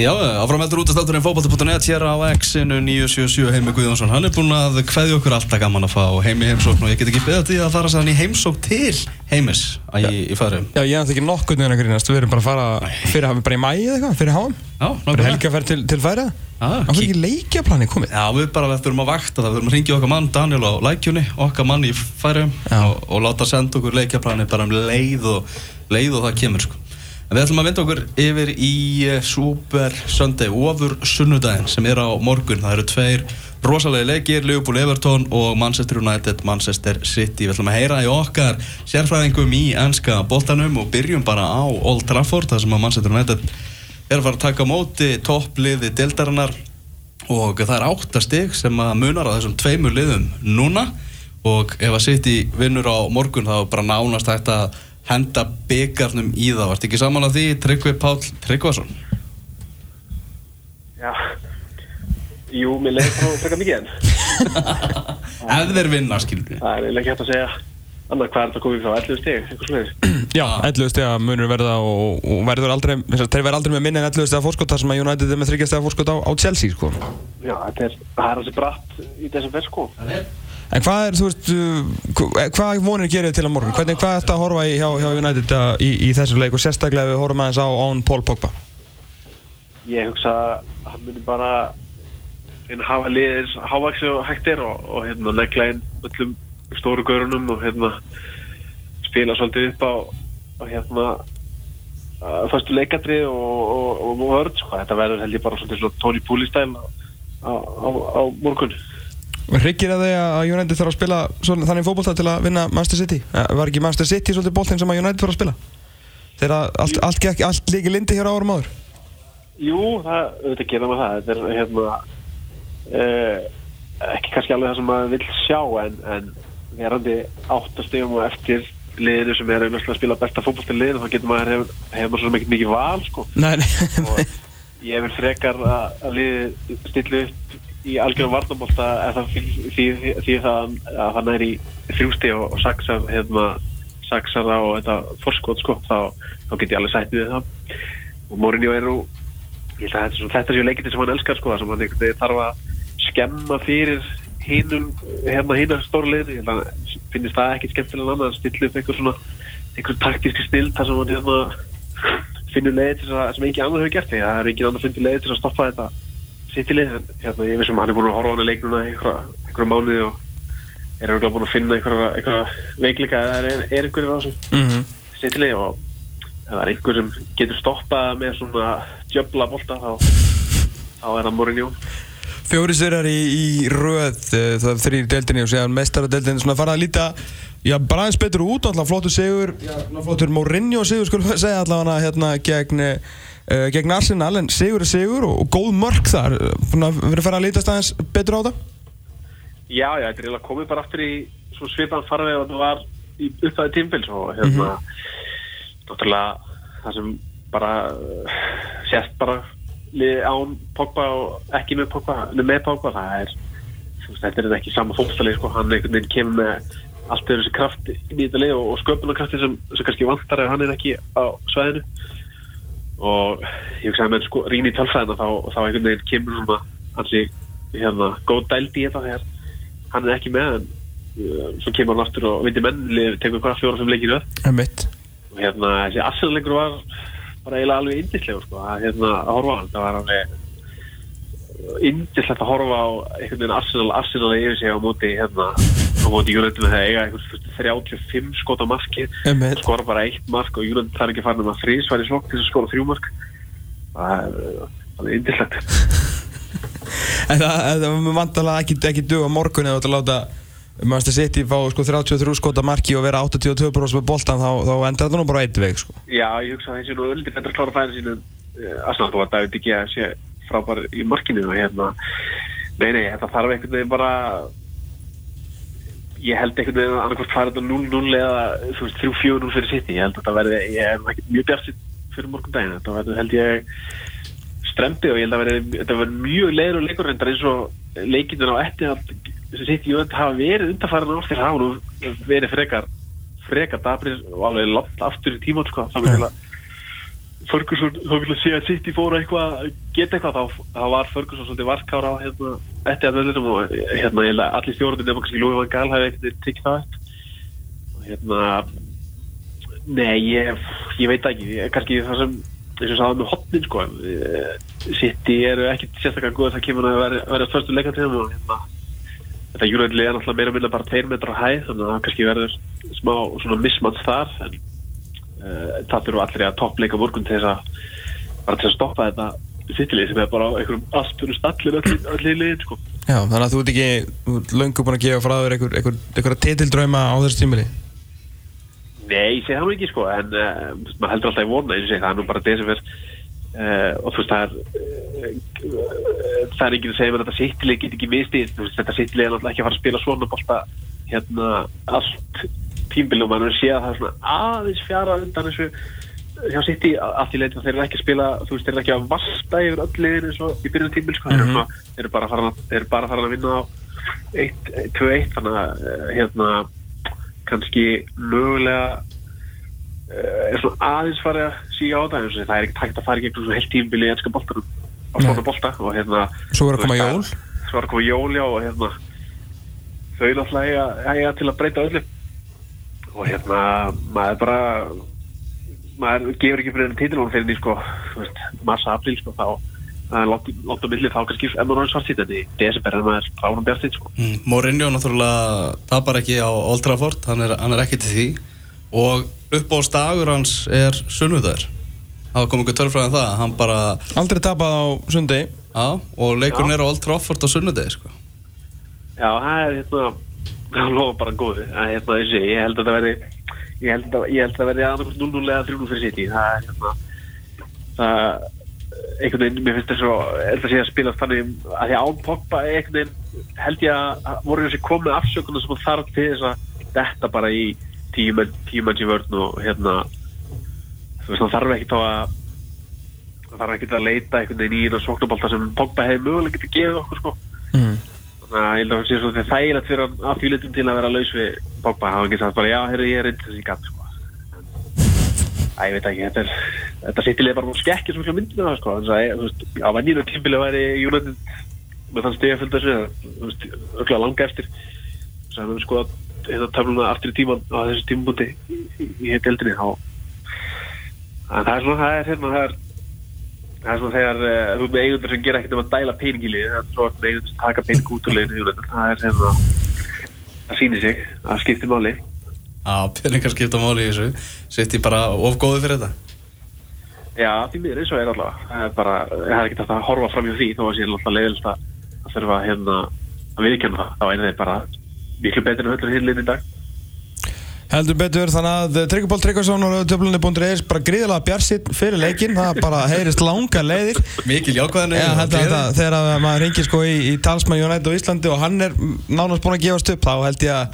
Já, áframæltur útastátturinn fókbalti.net hér á X-inu 977 Heimi Guðjónsson Hann er búinn að hveði okkur alltaf gaman að fá Heimi heimsókn og ég get ekki beðað því að fara sann í heimsókn til Heimis að ég, ég fari Já, ég alltaf ekki nokkuð neina grínast Við erum bara að fara fyrir hafum bara í mæi eða eitthvað Fyrir háum nákvæmlega. helgaferð til, til færa Ah, Það fyrir ekki leikjaplani komið? Já, við bara þurfum að vakta það, við þurfum að ringja okkar mann Daniel á lækjunni, okkar mann í færum og, og láta senda okkur leikjaplani bara um leið og, leið og það kemur sko. En við ætlum að vinda okkur yfir í uh, Super Sunday, ofur sunnudaginn sem er á morgun. Það eru tveir rosalega leikir, Liverpool Everton og Manchester United, Manchester City. Við ætlum að heyra í okkar sérfræðingum í ennska boltanum og byrjum bara á Old Trafford, þar sem að Manchester United er að fara að taka móti toppliði dildarinnar og það er áttastig sem að munar á þessum tveimur liðum núna og ef að í vinnur á morgun þá bara nánast að henda byggarnum í það Vart ekki saman að því Tryggvi Páll Tryggvason Já, jú, mér leiði frá frekar mikið en ef þeir vinna skilur við það er eiginlega ekki hægt að segja annað hvað er þetta komið frá 11 stig, eitthvað sluðið. Já, 11 stega munur verða og, og verður aldrei þess að Þeir verða aldrei með minni en 11 stega fórskot þar sem að United er með 3 stega fórskot á, á Chelsea sko. Já, þetta er, það er hansi bratt í þessum sko. En hvað er, þú veist, uh, hva- hvað vonir gerir til á morgun? Hvernig, hvað er þetta að horfa í hjá, hjá United uh, í, í þessum leik og sérstaklega ef við horfum aðeins á án Paul Pogba? Ég hugsa að hann myndi bara inn hafa liðis hávaksi og hægt er og, og hérna leggla inn öllum stóru görunum og hérna spila svolítið upp á, á hérna uh, fyrstu leikadri og, vörð, sko. Þetta verður held ég bara svolítið svona Tony Puli-stæl á, á, á, á morgun. Hryggir að þið að United þarf að spila svona, þannig fótbolta til að vinna Manchester City? Eh, Var ekki Manchester City svolítið boltinn sem að United þarf að spila? Þegar allt, allt, allt, allt líki lindi hér á árum áður? Jú, það, auðvitað gera maður það. Þetta er hérna uh, ekki kannski alveg það sem maður vill sjá en, en verandi áttastegum og eftir liðinu sem er að spila besta fótbolta liðinu þá getur maður hefur hef maður svo mikið mikið val sko. Nei, nei, og ég vil frekar að, að liði stillu upp í algjörðum varnabólta því, það að það næri þrjústi og, og saksar hérna, saksar það og þetta forskot sko, þá, þá get ég alveg sætt við það. Og Mourinho er að þetta, er séu leikindi sem hann elskar sko, sem hann þarf að skemma fyrir hinum hérna held að hann finnist það ekki skemmtilega annað að stilla upp einhver svona einhver taktíski stild þar sem hann hérna finnur leið til að, sem engin annar hefur gert því. Það er engin annar fundið leið til að stoppa þetta sittilið, en hérna ég vissum að hann er búin að horfa á hann í leiknuna einhverja, mánuði og er örugglega búin að finna einhverja, einhverja veikleika eða er, er einhverjir á þessu. Mhm. sittilið og ef það er einhver sem getur stoppað með svona djöbla bolta þá, þá er það Mourinho. Fjóri sérar í, í röð eh, það er þrýr deildinni og séðan mestaradeildinni svona farað að líta já, bara aðeins betur út alltaf flottur sigur flottur Mourinho sigur skulum við segja allavega hérna gegn uh, gegn Arsenal en sigur er sigur og, og góð mörk þar. Verið farað að lítast aðeins betur á það? Já, já, þetta er eiginlega komið bara aftur í svipan farveg og það var í uppæði tímpils og hérna náttúrulega það sem bara uh, sést bara liði án Pogba og ekki með Pogba, með Pogba það er, þetta er ekki sama fólkstalið sko, hann einhvern veginn kemur með allt öðru þessi kraft í þetta lið og, og sköpunarkrafti sem, sem kannski vantar ef hann er ekki á svæðinu og ég hugsa að menn sko rýni tölfræðina þá, þá einhvern veginn kemur svona hansi hérna góð dæld í þetta þegar hann er ekki með en uh, svo kemur hann aftur og vindi menn lið- tekur hvað fjóra fimm leikir öll og hérna þessi Arsenal-leikur var bara eiginlega alveg indislegur sko. Að hérna að horfa hann það var alveg indislegt að horfa á einhvern veginn Arsenal Arsenal yfir sig á móti hérna á móti United með það eiga einhvern 35 skot á marki skora bara eitt mark og United þarf ekki að fara með þrís var í slokk til að skora þrjú mark. Það er alveg indislegt En það, það vantalega ekki, ekki dög á morgun eða þú ætla að láta Manchester City fá sko 33 skota marki og vera 82% með boltan þá, þá endar þetta nú bara eitt veg sko. Já, ég hugsa að þessi nú öldi betra að klára fæðin sínu. Arsenal þó að David ekki að sé frábær í markinu og hérna nei, nei, þetta þarf einhvern veginn bara ég held einhvern veginn að annarkvæmt fara þetta 0-0 eða þú veist 3-4-0 fyrir City. Ég held að þetta verði, ég er ekki mjög bjart fyrir morgun daginn, þetta verður held ég strempi og ég held að verði þetta verður mjög leiður og leikur reyndar eins og leikindun á etti að þessi City jönd hafa verið undarfæran á þeir hafa verið frekar frekar dabrið og alveg langt aftur í tíma sko, að Ferguson, þá vil að sé að City fóra eitthvað að geta eitthvað, þá, var Ferguson svolítið varkára á hérna, eftir að völdunum og hérna, ég að allir stjórnir nema kannski Lúi van Gaal hafi ekkert tikið það upp. Og hérna nei, ég, ég veit ekki. Ég, kannski það sem, eins og sagði með hotnin sko, eh, City eru ekkert sérstaklega góð það kemur að vera, vera fyrstu leikantíðum og hérna þetta júræðilega er náttúrulega meira meira bara 2 metra hæð þannig að það kannski verður smá svona mismans þar en það þurfa allir að toppleika morgun til þess að bara til að stoppa þetta sittilið sem er bara á einhverjum alltunum stallir allir liðin sko. Já, þannig að þú ert ekki, löngu búin að gefa frá þér einhver, einhver, einhverja titildrauma á þessu tímili Nei, ég segi það nú ekki sko en uh, maður heldur alltaf í vona eins og segi það er nú bara desember uh, og þú veist það er uh, það er ekki að segja að þetta sittilið get ekki mistið, þetta sittilið er náttúrulega ekki að fara að spila svona bólta hérna allt tímbil og maður sé að það er svona aðeins fjara undan þessu hjá City allt í leitin þeir eru ekki að spila þú veist þeir eru ekki að vasta yfir öll liðin eins og í byrjun tímbil sko. Eru svona- þeir eru bara farin að, bara farin að vinna á 1-2-1 þannig að uh, hérna kannski mögulega uh, er svona aðeins farið að síga á það eins og það er ekki tækt að fara í gegnum svona heilt tímbili í ennska boltanum á svona bolta og hérna Svo er að koma jól. Svo er að koma jól, já og hérna þau náttúrulega eiga, til að breyta öllu og hérna maður bara maður gefur ekki fyrir enn títilón fyrir því sko þú veist, massa apríl sko þá er langt á milli þá kannski enn og náttúrulega svartýtt en í desember er maður ráðan bjartýtt sko. Mm, Mourinho náttúrulega tapar ekki á Old Trafford, hann er, hann er ekki til því. Og uppbóðsdagur hans er sunnudagur. Það kom einhver törfræðin það, hann bara Aldrei tapað á sundi. Á, og leikurinn er á Old Trafford á sunnudegi sko. Já, það er hérna það lofa bara góðu. Að hérna þessi, ég held að það verði ég held að, ég held að það verði annarkvæmt 0-0 eða 3-0 fyrir City. Það er hérna það einhvern veginn, mér finnst þess að þetta sé að spila þannig að því án Pogba einhvern veginn held ég að voru þessi komið afsökunum sem þarf til þess að þetta bara í tíu menn í vörn og hérna hann þarf ekki þá að þarf ekki að leita einhvern veginn í einu sóknabólta sem Pogba hefði mögulega getið gefið okkur sko. Mm. Þannig að ég held að það sé svo þegar þægilegt fyrir að því litum til að vera laus við Pogba. Það var ekki sagt bara, já, herru, ég er reynd þessi gatt, sko. Æ, ég veit ekki, þetta er, þetta sittilega bara múið skekkir sem fyrir myndinu það, sko. Þannig að, á venninu tímbilið væri United með þann stiga fullt þessu, þú veist, öll langa eftir. Svo að við sko að hérna töfluna aftur í tíman á þessu tímabúti í, í, í heitt eldinni, þá. En það er svona, það er hérna, það er, það er svona þegar uh, þú með eigundur sem gera ekkert um að dæla pening í liðið, það er svona með eigundur sem taka pening út úr liðinu, það er hérna, það sýnir sig, það skiptir máli. á, peningar skipta máli í þessu. Sitt ég bara of góði fyrir þetta. Já, því miður eins og er allavega, það er bara, það er ekkert hægt að horfa fram í því, þó að sé alltaf leiðilegt að að þurfa hérna að viðkjöna það, þá er þeir bara miklu betur en öllur hinliðin í dag. Heldur betur þannig að Tryggjaból Tryggvason og töflunni.is bara gríðilega bjarsitt fyrir leikin það bara heyrist langa leiðir. Að þetta, þegar að maður ringir sko í, í talsmann United á Íslandi og hann er nánast búinn að gefast upp þá held ég að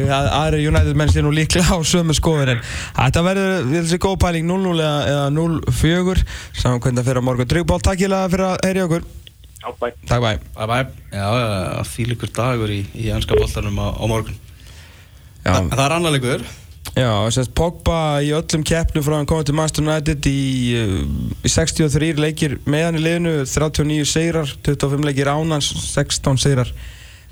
að aðri United menn sé nú líklega á sömu skoður en þetta verður þessi góð pæling 0-0 eða, eða 0-4 saman hvernig það fyrir á morgun. Tryggjaból, takk ég fyrir að heyri okkur. Já, bæ. Takk bæ Bye bye. Já, því líkur dagur í, í ennska boltanum á, á morgun. Já, Þa, það er annar leikur. Já, semst Pogba í öllum keppnum frá hann komið til Manchester United í, uh, í 63 leikir meðan í liðinu 39 sigrar, 25 leikir ánans 16 sigrar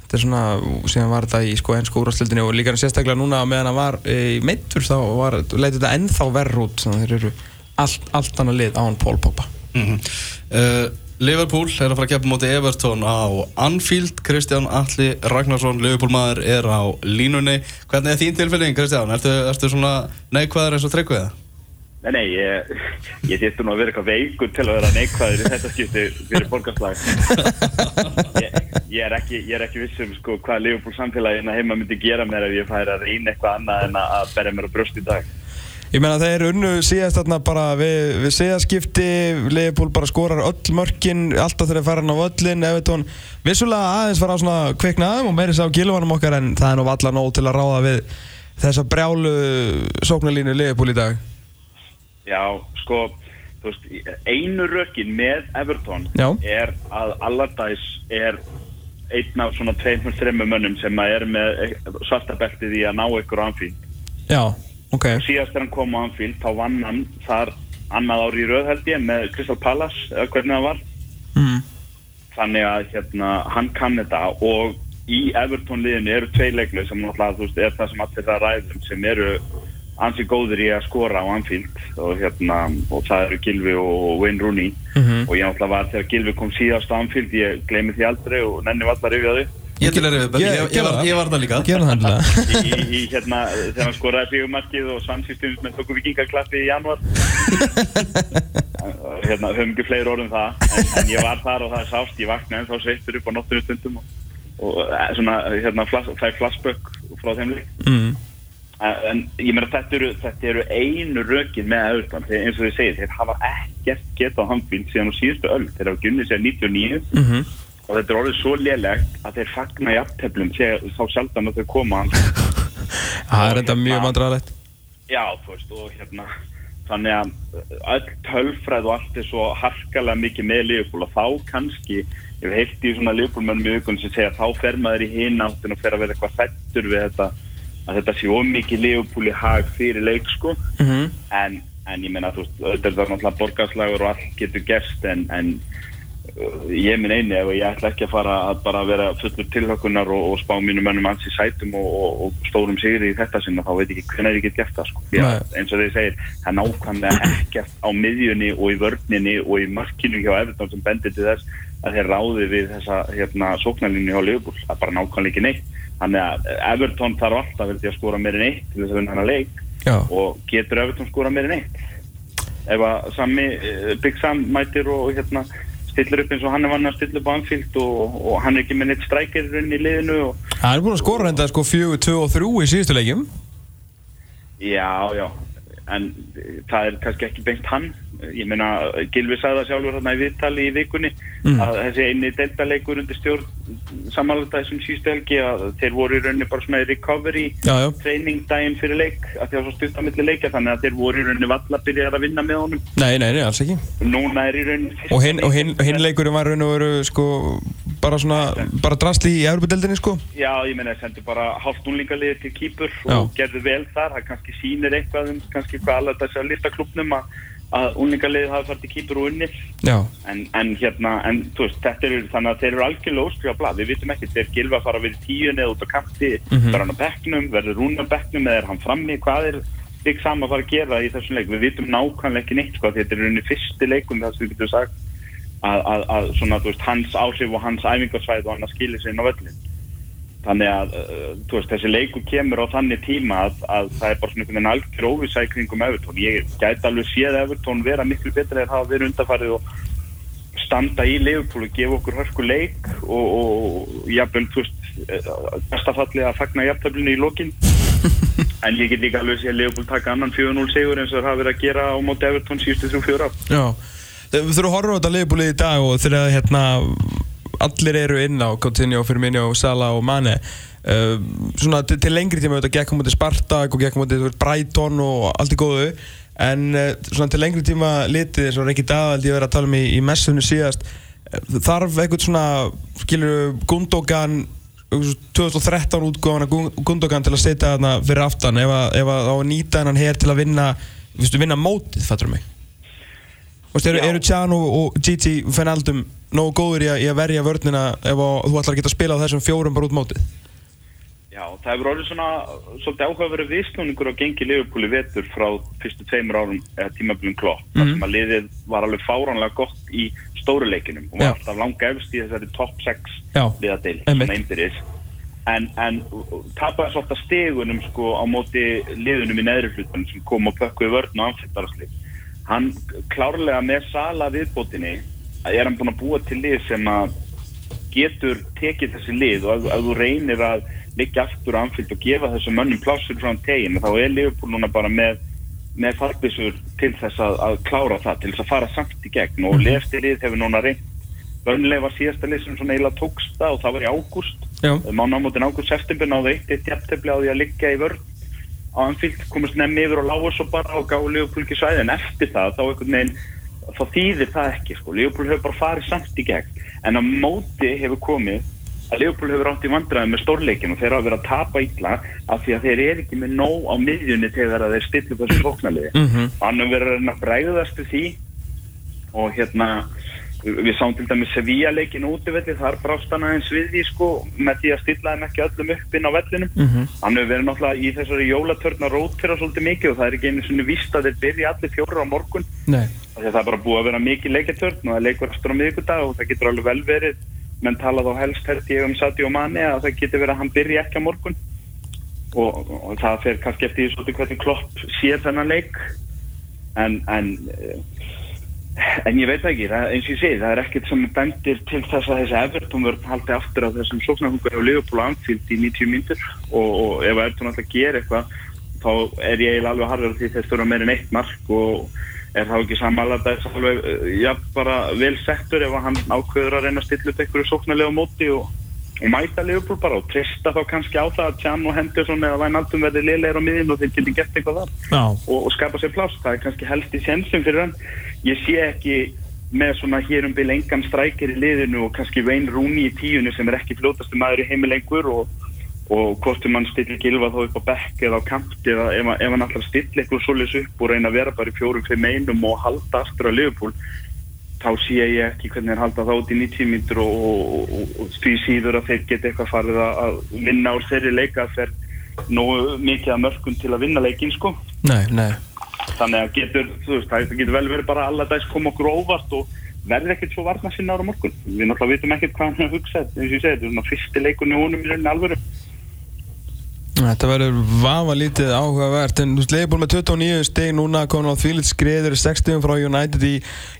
þetta er svona, síðan var þetta í sko ennsku úrvastildinni og líka sérstaklega núna meðan hann var í meittur þá var, leiti þetta ennþá verr út þannig að þeir eru allt, allt annað lið án Pól Pogba Mm uh, Liverpool er að fara að keppa móti Everton á Anfield Kristján Alli Ragnarsson, Liverpool maður er á línunni hvernig er þín tilfelling Kristján? Ertu, ertu svona neikvæður eins og tryggviða? Nei, nei, ég, ég sést nú að vera eitthvað veikur til að vera neikvæður í þetta skipti fyrir borgarslag. Ég, ég, er ekki, ég er ekki viss um sko, hvað Liverpool samfélagina heima myndi gera mér ef ég færi að reyna eitthvað annað en að berja mér á bröst í dag. Ég meina þeir unnu síðast þarna bara við, við síðaskipti, Liverpool bara skorar öll mörkin, alltaf þeir fara hann á öllin, Evertón, vissulega aðeins fara á svona kviknaðum og meiri sá gilvanum okkar en það er nú valla nóg til að ráða við þessa brjálu sóknarlínu Liverpool í dag. Já, sko, þú veist, einu rökin með Everton Já. er að Allardyce er einn af svona tveimur, þreimur mönnum sem er með svartabeltið í að ná ykkur á Anfield. Já, ok. síðast þegar hann kom á Anfield þá vann hann þar annað ári í röð held ég með Crystal Palace eða hvernig það var mm. þannig að hérna, hann kann þetta og í Everton liðinu eru tvei leiklu sem þú veist er það sem allir það ræðum sem eru ansi góður í að skora á Anfield og hérna og það eru Gilvi og Wayne Rooney Mhm. og ég náttúrulega var þegar Gilvi kom síðast á Anfield ég gleymi því aldrei og nenni var það rifjaði Ég til að reyða upp, Ég- ég, ég, gera var, það. ég var það líka. Gerðu það endilega í, í hérna þegar hann skoraði fjögumarkið og samsýstum með tókum vikingarklappi í januar hérna höfum ekki fleiri orðum það en, en ég var þar og það er sást. Ég vaknaði en þá sveittur upp á nóttunum stundum og, og eh, svona hérna flass, það er flassbökk frá þeim lík mm. en, ég meina þetta eru, þetta eru einu rökin með auðvitað þegar eins og þið segir þeir hafa ekkert getað handbíl síðan á síðustu öll þeir hafa gunnið sér 99 Mm og þetta er orðið svo lélegt að þeir fagna í afteflum þá sjaldan að þau koma Það er þetta mjög vandræðalegt. Já, þú veist, og hérna þannig að uh, öll tölfræð og allt er svo harkalega mikið með Liverpool og þá kannski, ég hef heilt í svona Liverpool-mönnum í augunum sem segja þá fer maður í hinn áttin og fer að vera eitthvað fættur við þetta að þetta sé ómikið Liverpool í hag fyrir leik sko. Mm -hmm. en, en ég meina, þú veist, þetta er náttúrulega borgarslagur og allt getur gerst en, en ég minn eini ef ég ætla ekki að fara að bara vera fullur tilhökunar og, og spá mínum mönnum alls í sætum og, og, og stórum sigri í þetta sinna þá veit ekki hvernig ég get gert það sko. Eins og þeir segir, það er nákvæmlega ekkert á miðjunni og í vörninni og í markinu hjá Everton sem bendir til þess að þeir ráði við þessa hérna, sóknarlinni hjá Liverpool, það er bara nákvæmlega ekki neitt. Þannig að Everton þarf alltaf að skora meira en eitt til þess að vinna hana leik. Já. Og getur Everton skora meira en eitt? Ef að sami eh, Big Sam mætir og hérna stillir upp eins og hann er vann að stilla upp á Anfield og, og hann er ekki með neitt strækirinn í liðinu og Það er búin að skora enda sko 4, 2 og 3 í síðustu leikjum. Já, já. En það er kannski ekki beint hann ég meina, Gilvi sagði það sjálfur hérna í viðtali í vikunni Mm. að þessi eini deltaleikur undir stjórn samanlega þessum síðustu helgi að þeir voru í rauninni bara svona í recovery Já, já. training daginn fyrir leik að því að svo stutt á milli leikja þannig að þeir voru í rauninni valla að byrja að vinna með honum. Nei, nei, nei, alls ekki. Núna er í rauninni Og hinn, og hinn, hinn leikurinn var raun og veru sko bara svona, bara drasli í Európa-deldinni sko. Já, ég meina, þeir sendu bara hálft núlingaliði til kýpur og gerðu vel þar, það kannski sýnir eitthvað um kannski hvað alveg þessi að lista klubnum að, að úlingaliðið hafi farið til kýpur og unnið. En, en hérna, en þú veist, þetta eru þannig að þeir eru algjörlega óskrifa blað, við vitum ekki þeir gilfa að fara í tíun eða út á kanti. Mhm. verður hann á bekknum, verður rún á bekknum eða er hann frammi, hvað er þig saman að fara að gera í þessum leik, við vitum nákvæmlega ekki neitt sko, þetta er unni fyrsti leikum þess að við getum sagt að, að, að svona, þú veist, hans áhrif og hans æfingarsvæð og hann að skilja sig inn á völlin þannig að þú veist, þessi leiku kemur á þannig tíma að, að það er bara svona einhvern veginn algjör óvisa í kringum Evertón ég gæti alveg séð Evertón vera miklu betra en hafa verið undarfarið og standa í Liverpool og gefa okkur hörku leik og, og, jafnvel, þú veist bestafalli að fagna jafntöflinu í lokin. En ég get líka alveg séð Liverpool taka annan 4-0 sigur eins og það hafa verið að gera á móti Evertón síðustu 3-4 ár. Já. Við þurfum að horfa á þetta liðbúlið í dag og þegar hérna allir eru inn á Coutinho, Firmino, Salah og Mane. Uh, svona til, til lengri tíma þetta gekk á móti Spartak og gekk á móti Brighton og allt í góðu. En uh, svona til lengri tíma litið eins og Rikki Daðaldi verið að tala um í, í messunni síðast uh, þarf eitthvað svona skilur Gundogan 2013 útgóðan að Gundogan til að setja þarna fyrir aftan ef að, ef að á að nýta hennan hér til að vinna vinna mótið, fattur mig veist, eru, Já. eru Tján og, og Gigi Fenaldum nógu góður í að, í að verja vörnina ef að, þú ætlar að geta að spila á þessum fjórum bara út mótið? Já, það hefur orðið svona svolítið áhugaverið viðsnúningur á gengi í vetur frá fyrstu tveimur árum eða tímablum klopp, mm Mhm. sem að liðið var alveg fáránlega gott í stóru leikinum og Já. var alltaf langa efst í þessari top 6 Já, liðadil, einmitt. svona einbyrðis en, en tapaði svolítið stegunum sko á móti liðunum í neðri hlutunum sem kom og pökkuði vörn og anfittarasli hann klárlega með sala viðbótinni er hann búinn að búa til lið sem að getur tekið þessi lið og ef, ef þú reynir að liggja aftur á anfylg og gefa þessum mönnum plásur frá tegin þá er Liverpool núna bara með með farbissur til þess að, að klára það til þess að fara samt í gegn. Og lefti lið hefur núna reynd Börnlega var síðasta lið sem svona eiginlega tókst það og það var í ágúst. Já. mánámótin ágúst september náðu eitt eitt jafntefli á því að liggja í vörn á anfylg komast nefn yfir og lágu svo bara og gáðu Liverpool ekki svæði en eftir það þá einhvern veginn þá þýðir það ekki sko. Liverpool hefur bara farið samt í gegn en á móti hefur komið að Leopold hefur átt í vandræði með stórleikin og þeir hafa verið að tapa illa af því að þeir eru ekki með nóg á miðjunni þegar þeir stillu þessu sóknarliði Mhm. og hann hefur verið að bregðast við því og hérna við sáum til dæmis Sevilla leikin útivelli þar brást hann aðeins við því sko með því að stilla þeim ekki öllum upp inn á vellinum. Mhm. hann hefur verið náttúrulega í þessari jólatörn að rótera svolítið mikið og það er ekki einu svona vist að þeir byrja allir fjórar á morgun. Það er bara búið að vera mikið leikjartörn og það leikur aftur á miðvikudag og það getur alveg vel verið. Menn tala þá helst held ég um Sadio Mane að það getur verið að hann byrja ekki á morgun. Og, og það fer kannski eftir því svolítið hvernig klopp sér þennan leik. En en, eh, en ég veit það ekki, það, eins og ég segi það er ekkert sem bendir til þess að þessi Everton verður haldið aftur á þessum sóknarhungur Liverpool og Anfield í 90 myndur og, og ef Everton alltaf gerir eitthvað þá er ég alveg harður því þeir stóra meirinn eitt mark og er þá ekki samanlega þess alveg eh, bara vel settur ef hann ákveður að reyna að stilla upp einhverju sóknarlega móti og, og mæta Liverpool bara og trista þá kannski á það að Tjan og Henderson eða Wijnaldum verði liðleir á miðin og þeir geti gert eitthvað þar. Og, og skapa sér pláss, það er kannski helst í sensin fyrir hann, ég sé ekki með svona hér um byrja engan strækir í liðinu og kannski Wayne Rooney í tíunni sem er ekki fljótastu maður í heimi lengur og, og hvort um hann stillir gilva þá upp á bekk eða á kanti eða ef, ef hann alltaf stillir eitthvað svoleiðis upp og reyna að vera bara í fjórum, fimm einum og halda aftur á Liverpool þá sé ég ekki hvernig þeir halda það út í 90 mítur og, og, og, og því síður að þeir geta eitthvað farið að, vinna úr þeirri leika þeir nógu mikið að mörgum til að vinna leikin sko. Nei, nei. þannig að getur, veist, það getur vel verið bara alla dags koma okkur óvart og verður ekkert svo varna sinna ára morgun. Við náttúrulega vitum ekkert hvað hann hugsað eins og ég segi, þetta er svona fyrsti leikunni honum í rauninni alvöru Þetta verður vafa lítið áhugavert en Leifból með 29 steg núna komin á þvílitt skriður 60 frá United í,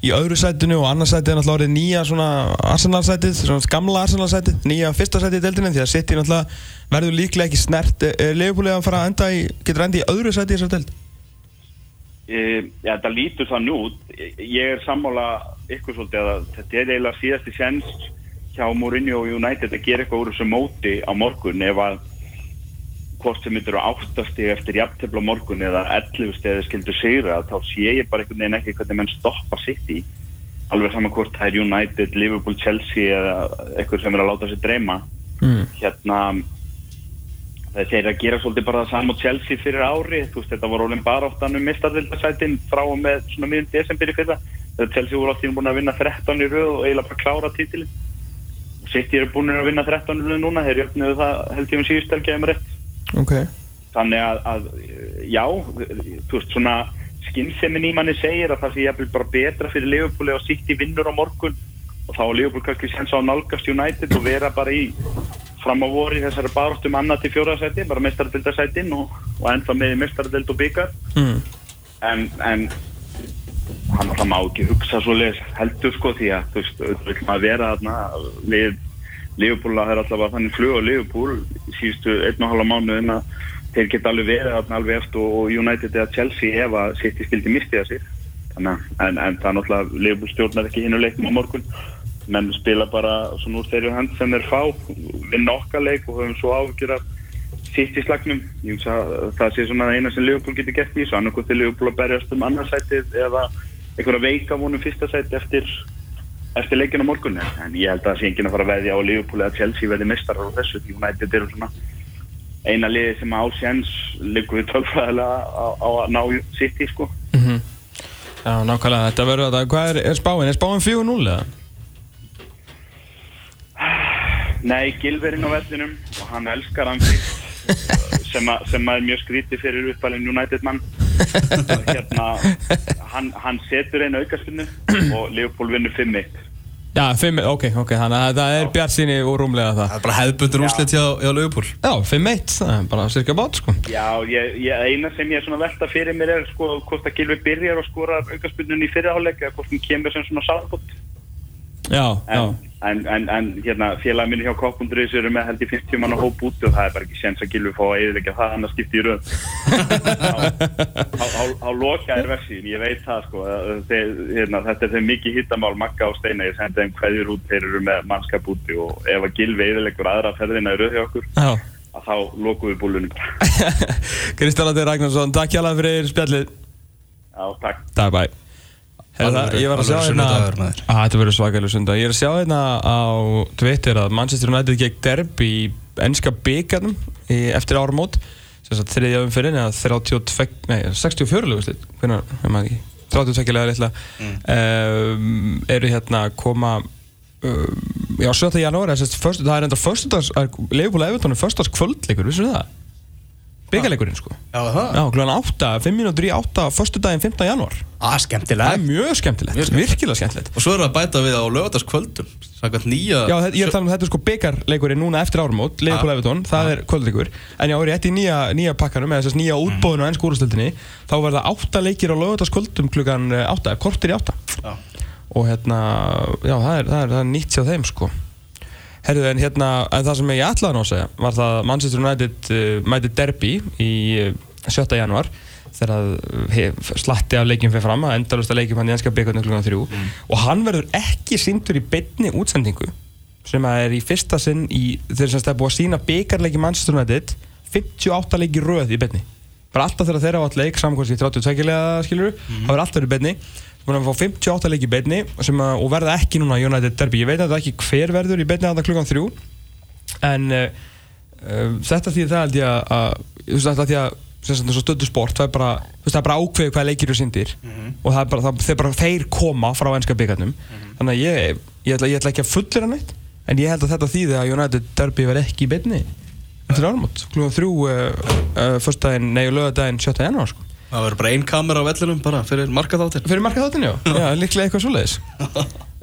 í öðru sætinu og annars sætið er náttúrulega nýja svona Arsenal sætið, svona gamla Arsenal sætið nýja fyrsta sætið í deildinu því að City náttúrulega verður líklega ekki snert er Leifból að fara að enda í, getur enda í öðru sætið í þessar deild? e, ja, þetta lítur þannig út ég er sammála ykkur svolítið að þetta er eiginlega síðasti sens hjá Mourinho og United að gera eitthvað úr þessu móti á morgun ef að hvort sem myndir á áttasti eftir jafntefla morgun eða 11 steði skildur sigra þá sé ég bara einhvern veginn ekki hvernig menn stoppa sitt í alveg saman hvort það er United, Liverpool, Chelsea eða eitthvað sem er að láta sér dreyma. Mm. hérna það er að gera svolítið bara það saman Chelsea fyrir ári, þú veist þetta var ólinn bara áttan um mistardildasætin frá og með svona miðjum desember í fyrra. Þegar Chelsea voru áttin búin að vinna 13 í röð og eiginlega bara klára títilin City eru búin að vinna 13 í röð núna. Þeir jöfnuðu það held ég um með rétt Ok. þannig að, að já, þú veist svona skynnsemin í manni segir að það sé jafnvel bara betra fyrir Liverpool eða City vinnur á morgun og þá er Liverpool kannski sens á nálgast United og vera bara í fram á voru í þessari baráttum annað til fjóraðsæti, bara mestaradildasætin og, og ennþá með í mestaradeld og byggar Mm. en, en hann það má ekki hugsa svo leis heldur sko því að þú veist, auðvitað vera þarna við Liverpool að það er að þannig flug á Liverpool síðustu einn og halva mánuðin að þeir geta alveg verið alveg eftir og United eða Chelsea ef að City skildi mistiða sig þannig að en, en það er náttúrulega Liverpool stjórnar ekki hinu leikum á morgun. Menn spila bara svona úr þeirri hand sem þeir fá vinna okkar leik og höfum svo áhugjur af City slagnum. Ég hugsa að það sé svona það eina sem Liverpool getur gert í þessu annarkoð til Liverpool að berjast um annarsætið eða einhverja veika vonum fyrsta sæti eftir eftir leikinu á morgun en ég held að það sé enginn að fara að veðja á Liverpool eða Chelsea veði mistarar á þessu United eru svona eina liði sem á séns liggur við tölfræðilega á, á að ná City sko. Mm Já, nákvæmlega, þetta verður þetta, hvað er, er spáin? Er spáin 4-0 eða? Nei, Gilverinn á vellinum og hann elskar hann sem, að, sem að er mjög skrítið fyrir uppalinn United mann hérna, hann, hann setur einu aukarstunnu og Liverpool vinnur 5-1 Já, 5, ok, ok, þannig að það er bjart síni og rúmlega það. Það er bara hefðbundur úrslit hjá, hjá Leopold Já, 5-1, það er bara cirka bát, sko. Já, ég, ég, eina sem ég er svona velta fyrir mér er sko hvort að Gilvi byrjar og skorar aukarspunnun í fyrirháleik eða hvort hann kemur sem svona sáðbútt Já, já. en, en, en, en hérna, félagin minni hjá Koppundurins eru með held í 50 mann að hóp úti og það er bara ekki séns að Gilvi fá að eðilegja það hann að skipta í röð. Á loka er versið ég veit það sko. Þeir, hérna, þetta er þeim mikið hittamál makka á steina ég sendi þeim hverjur út, þeir eru með mannskap úti og ef að Gilvi eðilegur aðra ferðina röð hjá okkur Já. að þá lokum við búlunum. Aldir Ragnarsson, takk hjá fyrir spjallið. Já, takk. Takk, bæ Það, ég var að sjá hérna þetta verður svakalega sundag ég er að sjá hérna á Twitter að Manchester United gegn derby í ennska byggarnum í- eftir sem sagt þriðja umfyrin eða 32, nei 64 löguslit hvernig, ég maður ekki. 32 lega litla. Um, eru hérna að koma um, já 7. janúar það er enda fyrstudags Leifbúl Evertón er fyrstudags kvöldleikur, vissu það? Byggarleikurinn sko Já, það? Já, kl. 8, 5 minútur í 8 fyrstu daginn 15. janúar Ah, Það er mjög skemmtilegt, Mjög virkilega skemmtilegt Og svo er það að bæta við á lögataskvöldum Sækvæmt nýja Já, ég er að tala um þetta er sko byggarleikurinn núna eftir Leifbúl Ah. Evertón, það er kvöldleikur En já, ég eftir nýja, nýja pakkanum eða þess nýja útbóðinu á ennsku úrstöldinni þá verða 8 leikir á lögataskvöldum klukkan 8, kortir í 8 Já. og hérna, já, það er, það er, það er nýtt hjá þeim sko Herðu, en hérna, en það sem ég ætlaði nú að segja var það að Manchester United uh, mæti derby í uh, 7. januar þegar að hef, slatti af leikjum fyrir fram að endalust að leikjum hann í ennska byggarnu klukkan 3 og hann verður ekki síndur í beinni útsendingu sem að er í fyrsta sinn í þegar sem er búið að sína byggarleiki Manchester United 58 leiki röð í beinni. Bara alltaf þegar þeirra á all leik hvort í 32 lega skilur það verður alltaf verið í beinni búin að fá 58 leiki í beinni sem að, og verða ekki núna United Derby ég veit að það ekki hver verður í beinni að klukkan þrjú en uh, uh, þetta því það held ég að, þú veist þetta því að og stöðu sport það er bara, þú það bara ákveðu hvaða leikir eru sindir og það er bara, það, bara þeir koma frá ennska byggarnum þannig að ég, ég, ætla, ég ætla ekki að fullir hann eitt en ég held að þetta þýði að United Derby verði ekki í beinni eftir áramót klukkan þrjú uh, uh, fyrstdægin, nei, lögadaginn 7. janúar sko. Það verður bara ein kamera á vellinum bara fyrir markaþáttin Fyrir marka þáttinu, já. já, líklega eitthvað svoleiðis.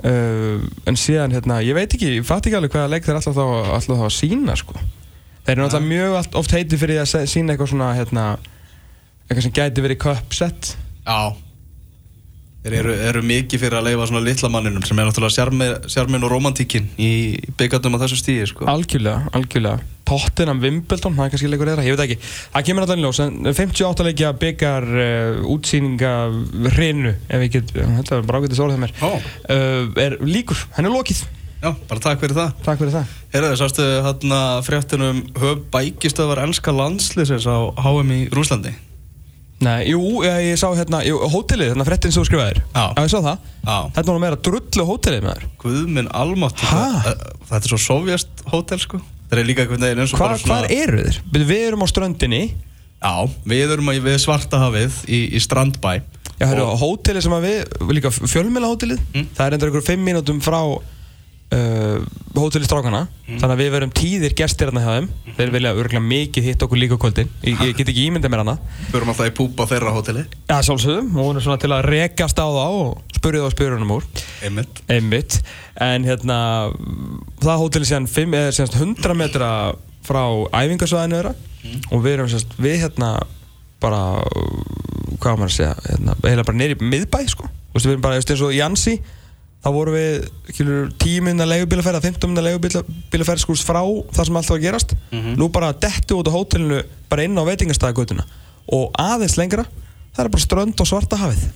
uh, en síðan, hérna, ég veit ekki, ég fatt ekki alveg hvaða leik þeir alltaf þá, alltaf þá að sína, sko. Þeir eru náttúrulega mjög allt, oft heiti fyrir að sína eitthvað svona, hérna, eitthvað sem gæti verið cup-set. Já Þeir eru, eru mikið fyrir að leifa svona litla manninum sem er náttúrulega sjarmi- sjarmin og romantíkin í byggandum á þessu stíði sko. Algjörlega, algjörlega. Tottenham Wimbledon, það er kannski leikur eða, ég veit ekki. Það kemur í ljós, en 58 leikja byggar uh, útsýninga hrinu, ef ég get, þetta er bara ágætið sórið það mér, Ó. uh, er líkur, henni er lokið. Já, bara takk fyrir það Takk fyrir það. Herðu, sástu hérna fréttunum höf bækistöðvar ennska landslýsins á HM í Rúslandi Nei, jú, ég, ég sá hérna, jú, hótelið, hérna frettin sem þú skrifaðir Já. ég sá það Já. Þetta var meira drullu hótelið með þér Guðminn almátt Ha? Þetta er svo sovjast hótel sko Það er líka einhvern veginn eins og bara svona Hvar eru þeir? Við, erum á ströndinni Já, við erum að við svartahafið í, í Strandbæ Já, hérna, hótelið sem að við, líka fjölmjöla hótelið Mm. Það er endur ykkur fimm mínútum frá uh, hótelið strákana. Mm. Þannig að við verum tíðir gestir hérna hjá þeim. Þeir vilja örgulega mikið hitt okkur líka kvöldin. Ég, ég get ekki ímyndað mér hana. Förum alltaf í púpa þeirra hóteli. Já, sjálfsögðum, og hún er svona til að rekast á þá og spurja þá spyrunum úr. Einmitt. Einmitt, en hérna það hótel síðan, 5, er síðan 100 metra frá æfingasvæðinu þeirra. Og við erum síðan, við hérna bara, hvað maður að segja hérna, heila bara neyri miðbæ sko. Við erum bara, þú veist, eins og Jansi þá vorum við, kilur, 10 minna leigubílaferð að 15 minna leigubílaferð sko frá það sem alltaf var að gerast. Nú bara dettu út á hótelinu bara inn á veitingastæðagötuna. Og aðeins lengra það er bara strönd og svarta hafið.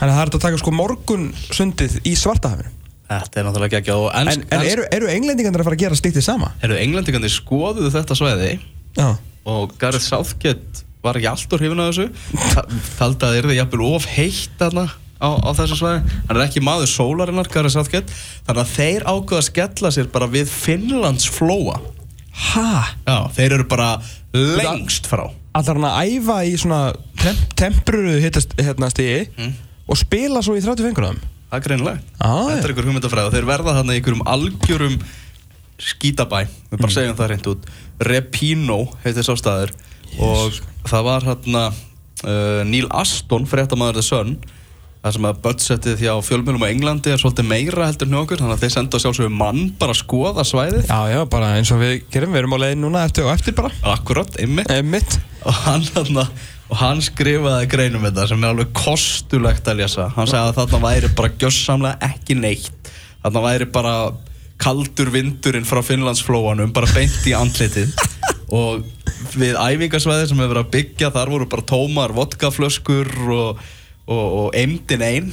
Þannig að það er að taka sko morgun sundið í svarta hafinu. Þetta er náttúrulega ekki og en, ennsk, en eru, eru englendingarnir að fara að gera slíktið sama? eru englendingandi skoðuðu þetta svæði Já. og Gareth Southgate var ekki allt úr hrifin af þessu. Ta- taldi að það jafnvel of heitt þarna á, á þessu svæði. Hann er ekki maður sólarinnar þannig að þeir ákveða að skella sér bara við Finnlands flóa Ha? Já, þeir eru bara lengst frá. Allar hann að æfa í svona temp tempruru hittast hérna stigi Mm. og spila svo í 35 gráðum Það er greinilegt Ah, Þetta er ykkur hugmyndafræði og þeir verða þarna í ykkurum algjörum skítabæ. Við bara Mm. segjum það reynd út. Repino heitir sá staður. Og það var hérna uh, Neil Aston, fréttamaður The Sun það sem að budgetið hjá fjölmjölum á Englandi er svolítið meira heldur en hjá okkur þannig að þeir senda sjálfsögum mann bara að skoða svæðið. Já, já, bara eins og við gerum, við erum á leiðin núna eftir og eftir bara. Akkurat, einmitt. Emmitt og hann, og hann skrifaði greinum þetta sem er alveg kostulegt að lesa. Hann sagði að þarna væri bara gjössamlega ekki neitt. Þarna væri bara kaldur vindurinn frá Finnlandsflóanum bara beint í andlitið. Og við æfingasvæði sem hefur verið að byggja þar voru bara tómar vodkaflöskur og, og, og eimdin einn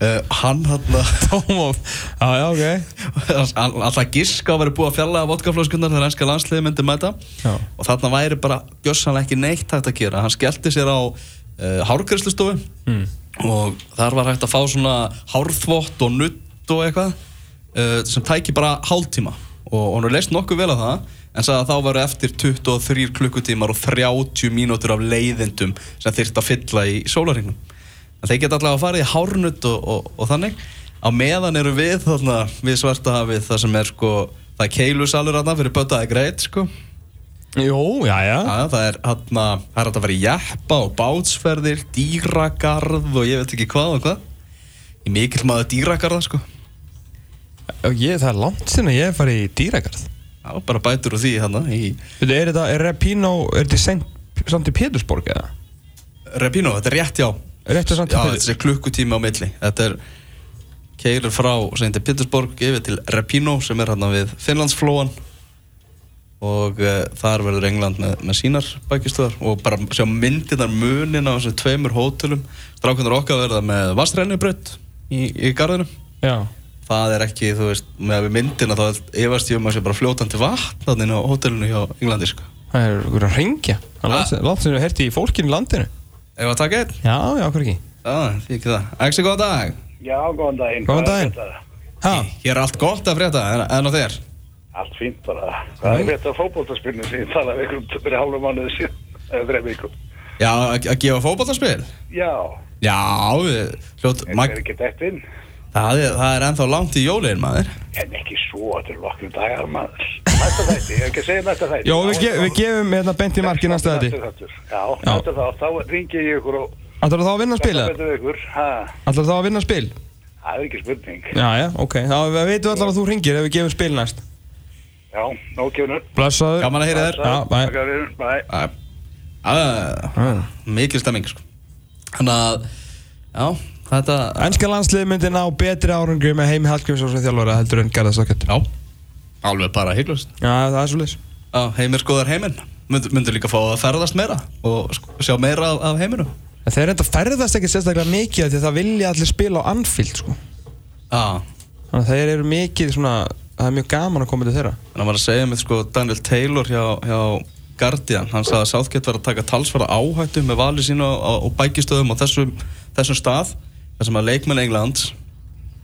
uh, hann hann Tómóf Já, já, ok. Alltaf giska að vera búið að fjalla vodkaflöskunar þegar ennska landsliði myndi mæta. Já. og þarna væri bara gjössanlega ekki neitt hægt að gera. Hann skellti sér á uh, hárgræslustofu Mm. og þar var hægt að fá svona hárþvott og nutt og eitthvað uh, sem tæki bara hálftíma. Og hún er leist nokkuð vel að það en sagði að þá varu eftir 23 klukkutímar og 30 mínútur af leiðindum sem þyrft að fylla í sólarhingnum en þeir geta allavega að fara í hárnutt og, og, og þannig á meðan eru við þarna við svarta hafið það sem er sko það er keilusalur þarna fyrir bötaði greit sko Jú, já, já Já, það er hann það er að fara í jeppa og bátsferðir, dýragarð og ég veit ekki hvað og hvað. Ég er mikill maður dýragarða sko. Og ég, Það er langt sinna ég hef farið í dýragarð Já, bara bætur úr því hann í er þetta, er Repino, er þetta samt í Pétursborg eða? Repino, þetta er rétt já. Rétt að samt Já, þetta er klukkutími á milli. Þetta er keilur frá St. Petersburg yfir til Repino sem er hann við Finnlandsflóan og uh, þar verður England með, með sínar bækistöðar og bara sjá myndirnar munin á þessum tveimur hótelum strákunar okkar verða með vastrænjubrödd í, í garðinu Já það er ekki, þú veist, með myndina þá efast ég um að sé bara fljótandi vatn þannig á hótelinu hjá Englandi sko. Það er einhver að ringja Það Ah. langt sem við herti í fólkinu landinu Ef að taka einn? Já, já, okkur ekki Já, því ekki það. Exi, góðan dag. Já, góðan daginn. Góðan daginn. Ha, Hér er allt gott að frétta, en, en á þér? Allt fínt bara. Hvað er þetta fótboltaspilnu sem ég talaði við ykkur fyrir hálfu mánuði síðan? Eða þreif vikum. Já, að gefa fótballtarspil? Já, Já, við, hljótt, þetta er ekki dætt inn. Það, er, það er ennþá langt í jólinn, maður. En ekki svo, þetta er nokkrum dagar maður. Næsta þætti, ég hef ekki að segja næsta þætti. Jó, við, ge við gefum hérna bent í marki næsta þetta þætti. Já, næsta þá, þá ringi ég ykkur og Ætlar þá að vinna spil eða? betur við ykkur. Ha, Ætlar þá að vinna spil? það er ekki spurning. Já, já, ok Þá við veitum allar að þú ringir ef við gefum spil næst Já, nókjöfnur. Blessaður Gaman að heyra þér. Já, að, mikil stemming, sko. Þannig að, já, þetta, Ennska landslið myndi ná betri árangri með Heimi Hallgrímsson sem þjálfara heldur en Garðar Stokkett já, alveg bara hygglust. Já, það er svo leys Já, heimir skoðar heiminn. Myndu, myndu líka fá að ferðast meira og sjá meira af, af heiminum. Þeir enda ferðast ekki sérstaklega mikið af því að það vilja allir spila á Anfield sko. Já, Þannig að þeir eru mikið svona Það er mjög gaman að koma til þeirra en hann var að segja með sko Daniel Taylor hjá, hjá Guardian, hann sagði að Southgate var að taka talsvara áhættu með vali sínu á, á bækistöðum á þessum, þessum stað þar sem að leikmenn Englands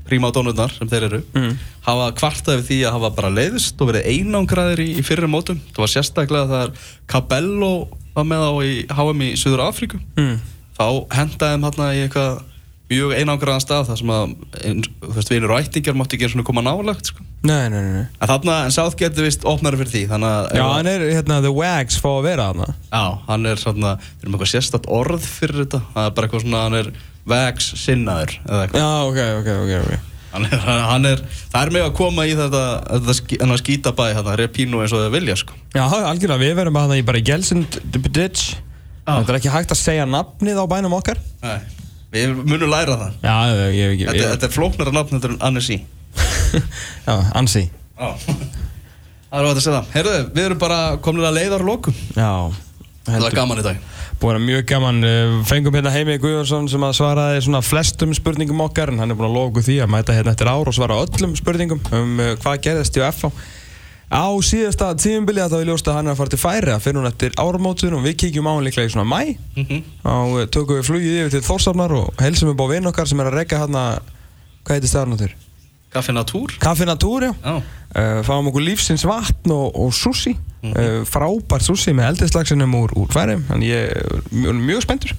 príma á dónurnar sem þeir eru Mm. hafa kvartað við því að hafa bara leiðist og verið einangraðir í, í fyrir mótum það var sérstaklega þegar Cabello var með á í HM í Suður Afríku mm. þá hendaði þeim hérna í eitthvað mjög einangraðan stað þar sem að þú veist, vinur og ættingar mátti ekki eins og koma nálagt sko. Nei, nei, nei, en þarna, en Southgate er vist opnari fyrir því þannig að Já, hann er hérna The Wags fá að vera þarna Já, hann er svona, við erum eitthvað sérstatt orð fyrir þetta, það er bara eitthvað svona, hann er vegs sinnaður. Já, ok, ok, ok, Hann er, hann er, það er með að koma í þetta, þetta skítabæ, þetta repínu eins og þau vilja, sko. Já, algjörlega, við verum bara í bara Gelsund Ditch Já. Þetta er ekki hægt að segja nafnið á bænum okkar Nei, við munum læra það. Já, ég, ég, ég, Þetta, þetta er flóknara nafn þetta en Annecy. Já, Ansi Já. Það er hvað að segja það. Heyrðu, við erum bara komin að leiðar lokum. Já, Það er gaman í dag. Búin að mjög gaman, uh, fengum hérna Heimi Guðjónsson sem að svaraði svona flestum spurningum okkar en hann er búin að okkur því að mæta hérna eftir ár og svara öllum spurningum um uh, hvað gerðist í FH Á síðasta tíðumbili þetta við ljóst að hann er að fara til færi að finna hún eftir áramótun og við kíkjum á hann líklega í svona mæ Mm og uh, tökum við flugið yfir til Þórsafnar og helsum upp á vinn okkar sem er að rekka hérna. Hvað heitir staðarinn áttur? Kaffina túr. Kaffinatúr, já. Uh, fáum okkur lífsins vatn og, og sushi. Uh, frábært sushi með eldislagsinum úr, úr færim þannig ég er mjög, spenntur.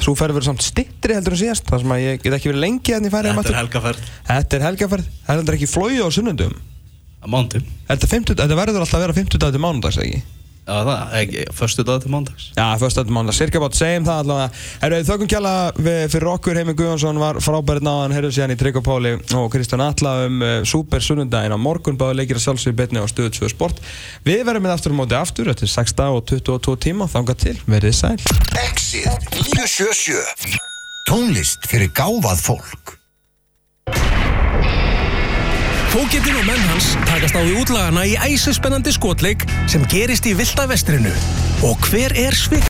Svo ferði verið samt stittri heldur en síðast þar sem að ég get ekki verið lengi hérna í færim Þetta er helgaferð Þetta er helgaferð Það er heldur ekki flóið á sunnundum á mándum. Þetta, 50 þetta verður alltaf að vera 50 dag til mánudags ekki Já, það, ekki, förstu dag til mándags. Já, fyrst þetta mánudag, cirka bát segjum það allavega. Herru, þökkum kjalla fyrir okkur. Heimi Guðjónsson var frábærið náðan. Herru síðan í Trygg og Kristján Alla um uh, Super sunnundaginn á morgun. Báðu leikir að sjálfsögðu betni á 2 sport. Við verðum með aftur á móti aftur Þetta er 6 dag og 22 tíma. Þangað til, verið sæl. Exið 977 Tónlist fyrir gáfað fólk Fóketinn og menn hans takast á í útlagana í æsispennandi skotleik sem gerist í Vilda vestrinu. Og hver er svið?